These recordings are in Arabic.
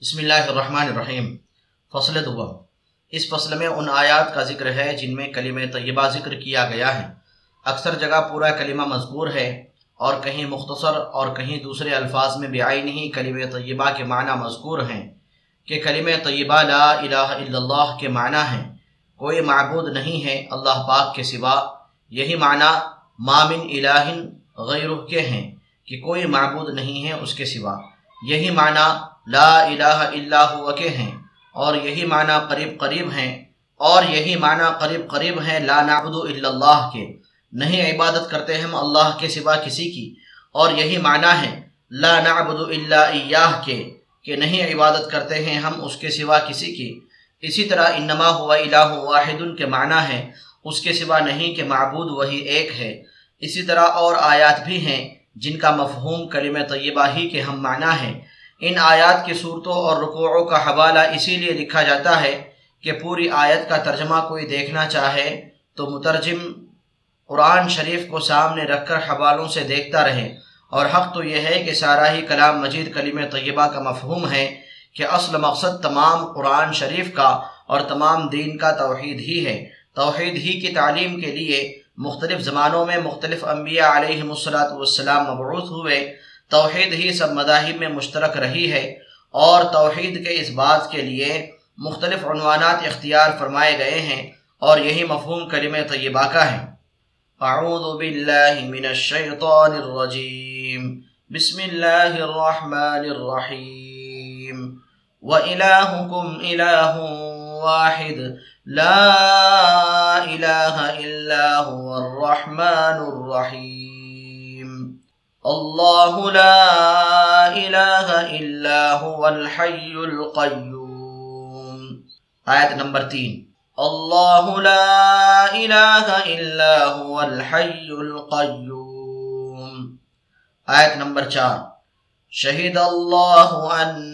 بسم اللہ الرحمن الرحیم فصل دبم اس فصل میں ان آیات کا ذکر ہے جن میں کلمہ طیبہ ذکر کیا گیا ہے اکثر جگہ پورا کلمہ مذکور ہے اور کہیں مختصر اور کہیں دوسرے الفاظ میں بھی آئی نہیں کلمہ طیبہ کے معنی مذکور ہیں کہ کلمہ طیبہ لا الہ الا اللہ کے معنی ہیں کوئی معبود نہیں ہے اللہ پاک کے سوا یہی معنی مامن الہ غیر کے ہیں کہ کوئی معبود نہیں ہے اس کے سوا یہی معنی لا الہ الا ہوا کے ہیں اور یہی معنی قریب قریب ہیں اور یہی معنی قریب قریب ہیں لا الا اللہ کے نہیں عبادت کرتے ہیں ہم اللہ کے سوا کسی کی اور یہی معنی ہے لا الا ایاہ کے کہ نہیں عبادت کرتے ہیں ہم اس کے سوا کسی کی اسی طرح انما ہوا الہ واحد کے معنی ہے اس کے سوا نہیں کہ معبود وہی ایک ہے اسی طرح اور آیات بھی ہیں جن کا مفہوم کلمہ طیبہ ہی کے ہم معنی ہے ان آیات کی صورتوں اور رکوعوں کا حوالہ اسی لیے لکھا جاتا ہے کہ پوری آیت کا ترجمہ کوئی دیکھنا چاہے تو مترجم قرآن شریف کو سامنے رکھ کر حوالوں سے دیکھتا رہے اور حق تو یہ ہے کہ سارا ہی کلام مجید کلمہ طیبہ کا مفہوم ہے کہ اصل مقصد تمام قرآن شریف کا اور تمام دین کا توحید ہی ہے توحید ہی کی تعلیم کے لیے مختلف زمانوں میں مختلف انبیاء علیہ السلاۃ السلام مبعوث ہوئے توحید ہی سب مذاہب میں مشترک رہی ہے اور توحید کے اس بات کے لیے مختلف عنوانات اختیار فرمائے گئے ہیں اور یہی مفہوم کلمہ طیبہ کا ہے اعوذ باللہ من الشیطان الرجیم بسم اللہ الرحمن الرحیم إِلَاهٌ وَاحِدٌ لا الہ الا اللہ الرحمن الرحیم اللہ لا الہ الا الحی القیوم آیت نمبر تین اللہ لا الہ الا الحی القیوم آیت نمبر چار شہید اللہ ان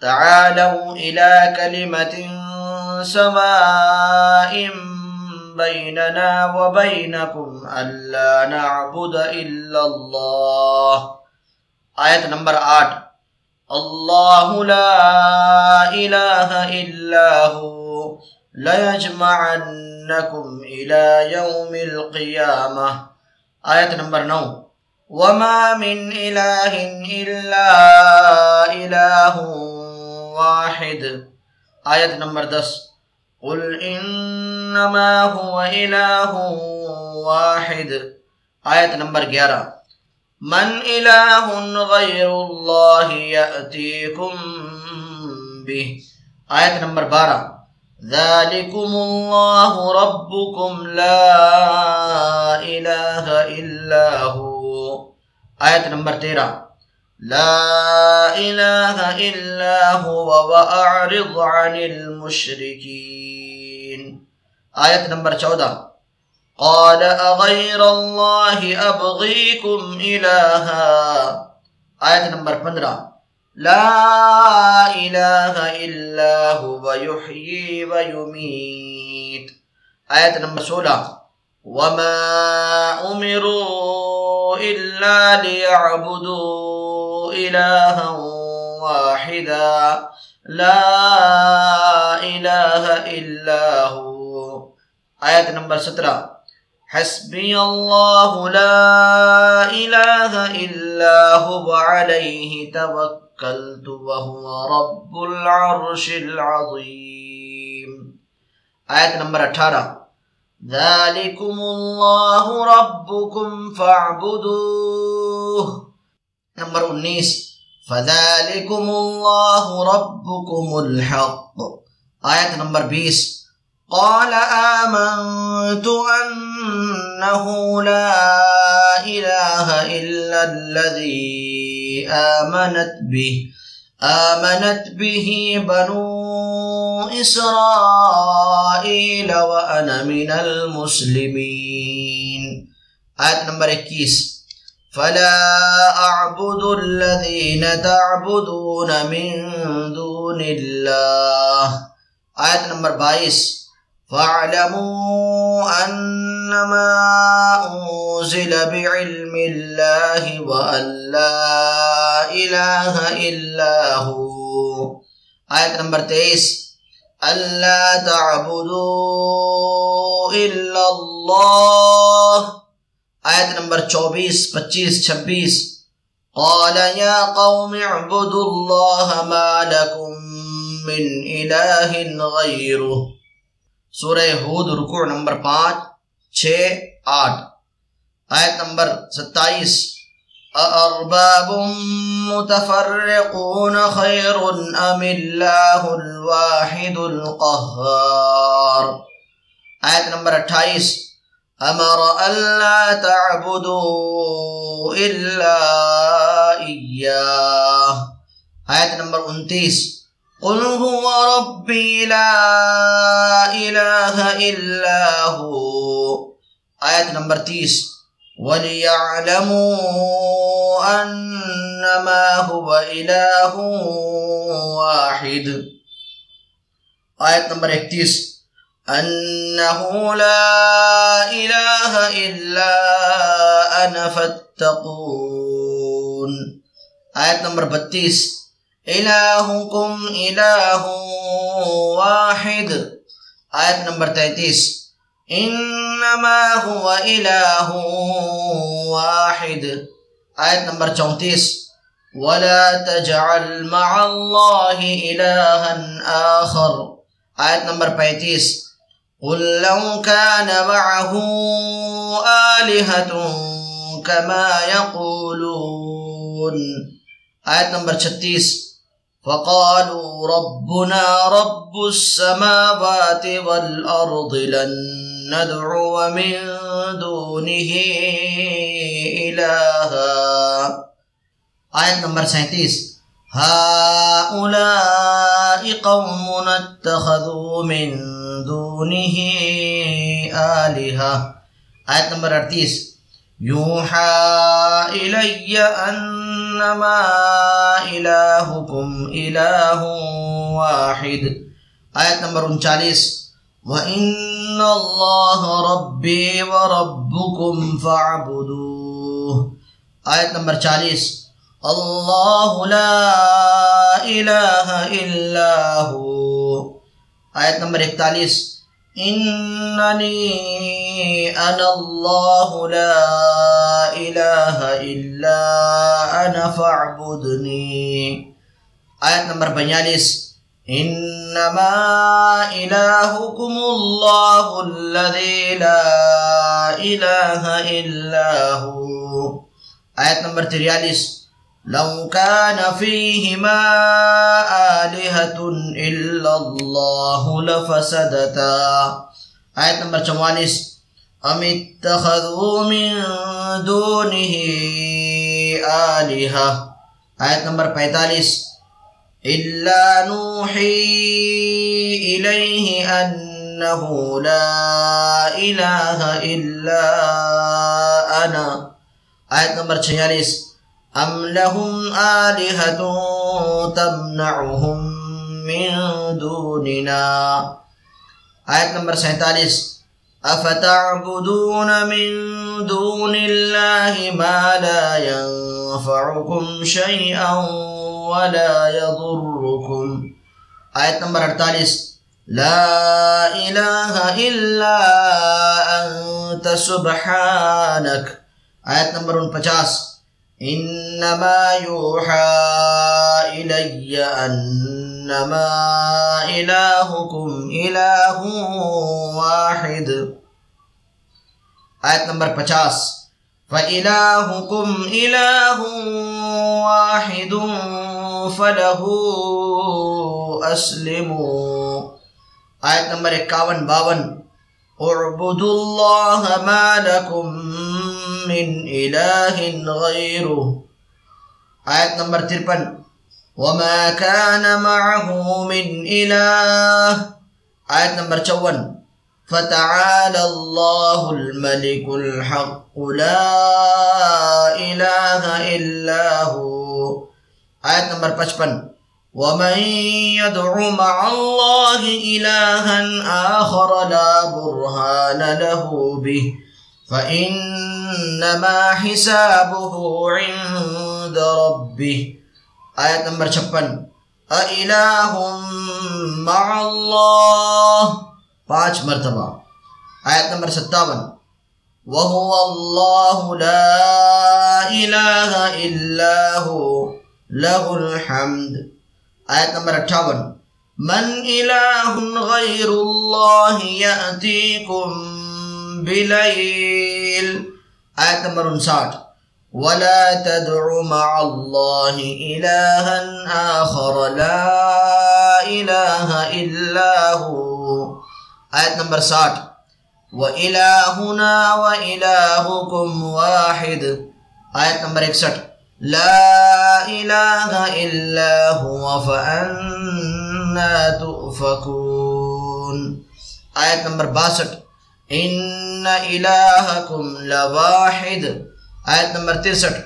تعالوا إلى كلمة سماء بيننا وبينكم ألا نعبد إلا الله آية نمبر 8 الله لا إله إلا هو ليجمعنكم إلى يوم القيامة آية نمبر 9 وما من إله إلا إله واحد آیت نمبر دس قل انما هو الہ واحد آیت نمبر گیارہ من الہ غیر اللہ یأتیکم آیت نمبر بارہ ذالکم اللہ ربکم لا الہ الا ہو آیت نمبر تیرہ لا إله إلا هو وأعرض عن المشركين آیت نمبر چودہ الله أبغيكم إلها آیت نمبر پندرہ يحيي ويميت آیت نمبر وما أمروا إلا ليعبدون إلها واحدا لا إله إلا هو آیت نمبر سترہ حسبی اللہ لا الہ الا علیہ توکلت رب العرش العظیم آیت نمبر اٹھارہ ذالکم اللہ ربکم د نمبر انیس فذلكم الله ربكم الحق آیت نمبر بیس قال آمنت أنه لا إله إلا الذي آمنت به آمنت به بنو إسرائيل وأنا من المسلمين آيات نمبر 21 فلا الذين تعبدون من دون الله آیت نمبر بائیس فاعلموا بعلم الله لا هو آیت نمبر تیئیس اللہ تعبدوا تیئیسو آیت نمبر چوبیس پچیس چھبیس قال يا قوم اعبدوا الله ما لكم من اله غيره سورہ ہود رکوع نمبر پانچ چھ آٹھ آیت نمبر ستائیس اَأَرْبَابٌ مُتَفَرِّقُونَ خَيْرٌ أَمِ اللَّهُ الْوَاحِدُ الْقَهَّارِ آیت نمبر اٹھائیس أمر ألا تعبدوا إلا إياه آية نمبر 29 قل هو ربي لا إله إلا هو آية نمبر 30 وليعلموا أنما هو إله واحد آية نمبر 31 أنه لا إله إلا أنا فاتقون آية نمبر 32 إلهكم إله واحد آية نمبر 33 إنما هو إله واحد آية نمبر 34 ولا تجعل مع الله إلها آخر آية نمبر 35 قل لو كان معه آلهة كما يقولون آية نمبر 36 فقالوا ربنا رب السماوات والأرض لن ندعو من دونه إلها آية نمبر 37 هؤلاء قوم اتخذوا من دونه آلهة آية نمبر 38 يوحى إلي أنما إلهكم إله واحد آية نمبر 39 وإن الله ربي وربكم فاعبدوه آية نمبر 40 Allahu la ilaha illahu Ayat nomor iktalis Innani anallahu la ilaha illa ana fa'budni Ayat nomor penyalis Innama ilahukumullahu alladhi la ilaha illahu Ayat nomor trialis لو كان فيهما آلهة إلا الله لفسدتا آية نمبر 44 أم اتخذوا من دونه آلهة آية نمبر 45 إلا نوحي إليه أنه لا إله إلا أنا آية نمبر 46 لهم آلهة تمنعهم من دوننا آیت نمبر سینتالیس افتعبدون من دون ما لا ينفعكم شيئا ولا يضركم آیت نمبر اڑتالیس انت نک آیت نمبر ان پچاس انما يوحى الي انما الهكم اله واحد آیت نمبر پچاس فلاحم الہ واحد فلحم آیت نمبر اکیاون باون عربد اللہ مکم من إله غيره آية نمبر 53 وما كان معه من إله آية نمبر چون فتعالى الله الملك الحق لا إله إلا هو آية نمبر پچپن ومن يدع مع الله إلها آخر لا برهان له به آیت آیت نمبر نمبر چھپن مَعَ اللَّهِ پانچ مرتبہ ستاون وَهُوَ اللَّهُ لَا إِلَهَ إِلَّا هُوَ لَهُ آیت نمبر اٹھاون بليل آیت آية نمبر 59 ولا تدع مع الله إلها آخر لا إله إلا هو آیت آية نمبر 60 وإلهنا وإلهكم واحد آیت آية نمبر 61 لا إله إلا هو فأنا تؤفكون آیت نمبر 62 ان الهكم لواحد ايه نمبر 63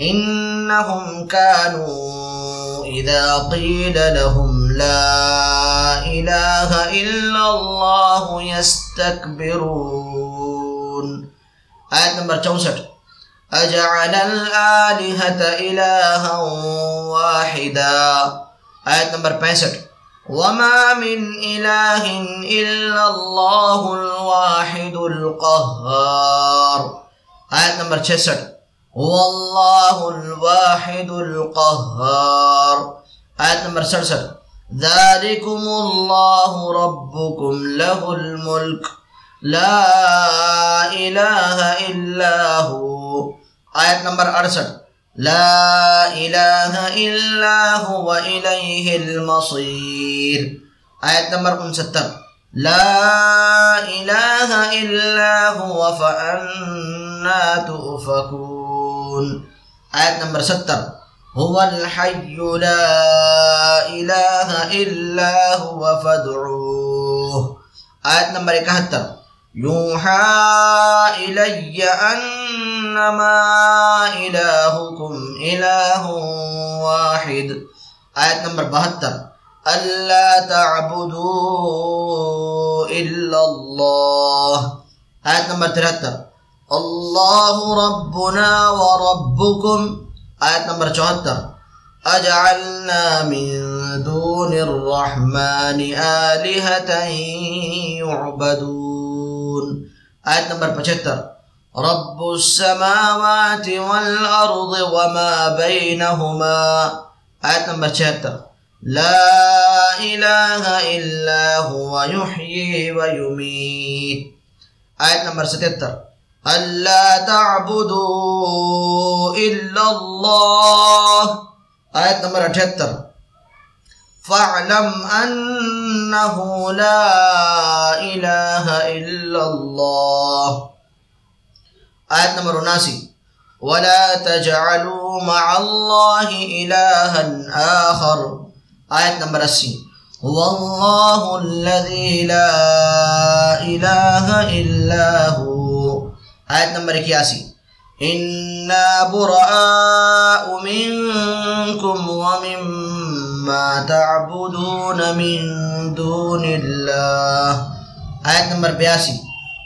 إنهم كانوا إذا قيل لهم لا إله إلا الله يستكبرون آية نمبر 64 أجعل الآلهة إلها واحدا آية نمبر 65 وما من إله إلا الله الواحد القهار آيات نمبر 66 هو الله الواحد القهار آيات نمبر 66 ذلكم الله ربكم له الملك لا إله إلا هو آيات نمبر 68 لا إله إلا هو إليه المصير آيات نمبر ستر لا إله إلا هو فأنا تؤفكون آيات نمبر 70 هو الحي لا إله إلا هو فادعوه آيات نمبر 71 يوحى إلي أن إنما إلهكم إله واحد آية نمبر 72 ألا تعبدوا إلا الله آية نمبر 73 الله ربنا وربكم آية نمبر 74 أجعلنا من دون الرحمن آلهة يعبدون آية نمبر 75 رب السماوات والأرض وما بينهما آيات نمبر چهتر لا إله إلا هو يحيي ويميت آيات نمبر ستتر ألا تعبدوا إلا الله آيات نمبر اتتر فاعلم أنه لا إله إلا الله آيات نمبر اناسی ولا تجعلوا مع الله إلها آخر آيات نمبر اسی والله الذي لا إله إلا هو آيات نمبر اکیاسی إنا براء منكم ومما تعبدون من دون الله آيات نمبر بياسي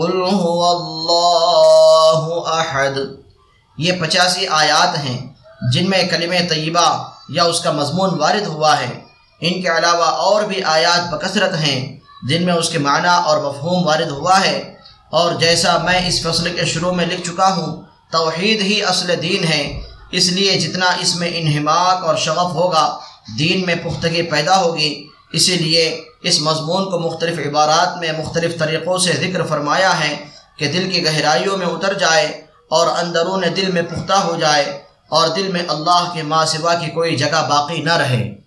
قل هو اللہ احد یہ پچاسی آیات ہیں جن میں کلمہ طیبہ یا اس کا مضمون وارد ہوا ہے ان کے علاوہ اور بھی آیات بکثرت ہیں جن میں اس کے معنی اور مفہوم وارد ہوا ہے اور جیسا میں اس فصل کے شروع میں لکھ چکا ہوں توحید ہی اصل دین ہے اس لیے جتنا اس میں انہماک اور شغف ہوگا دین میں پختگی پیدا ہوگی اسی لیے اس مضمون کو مختلف عبارات میں مختلف طریقوں سے ذکر فرمایا ہے کہ دل کی گہرائیوں میں اتر جائے اور اندرون دل میں پختہ ہو جائے اور دل میں اللہ کے ماں سوا کی کوئی جگہ باقی نہ رہے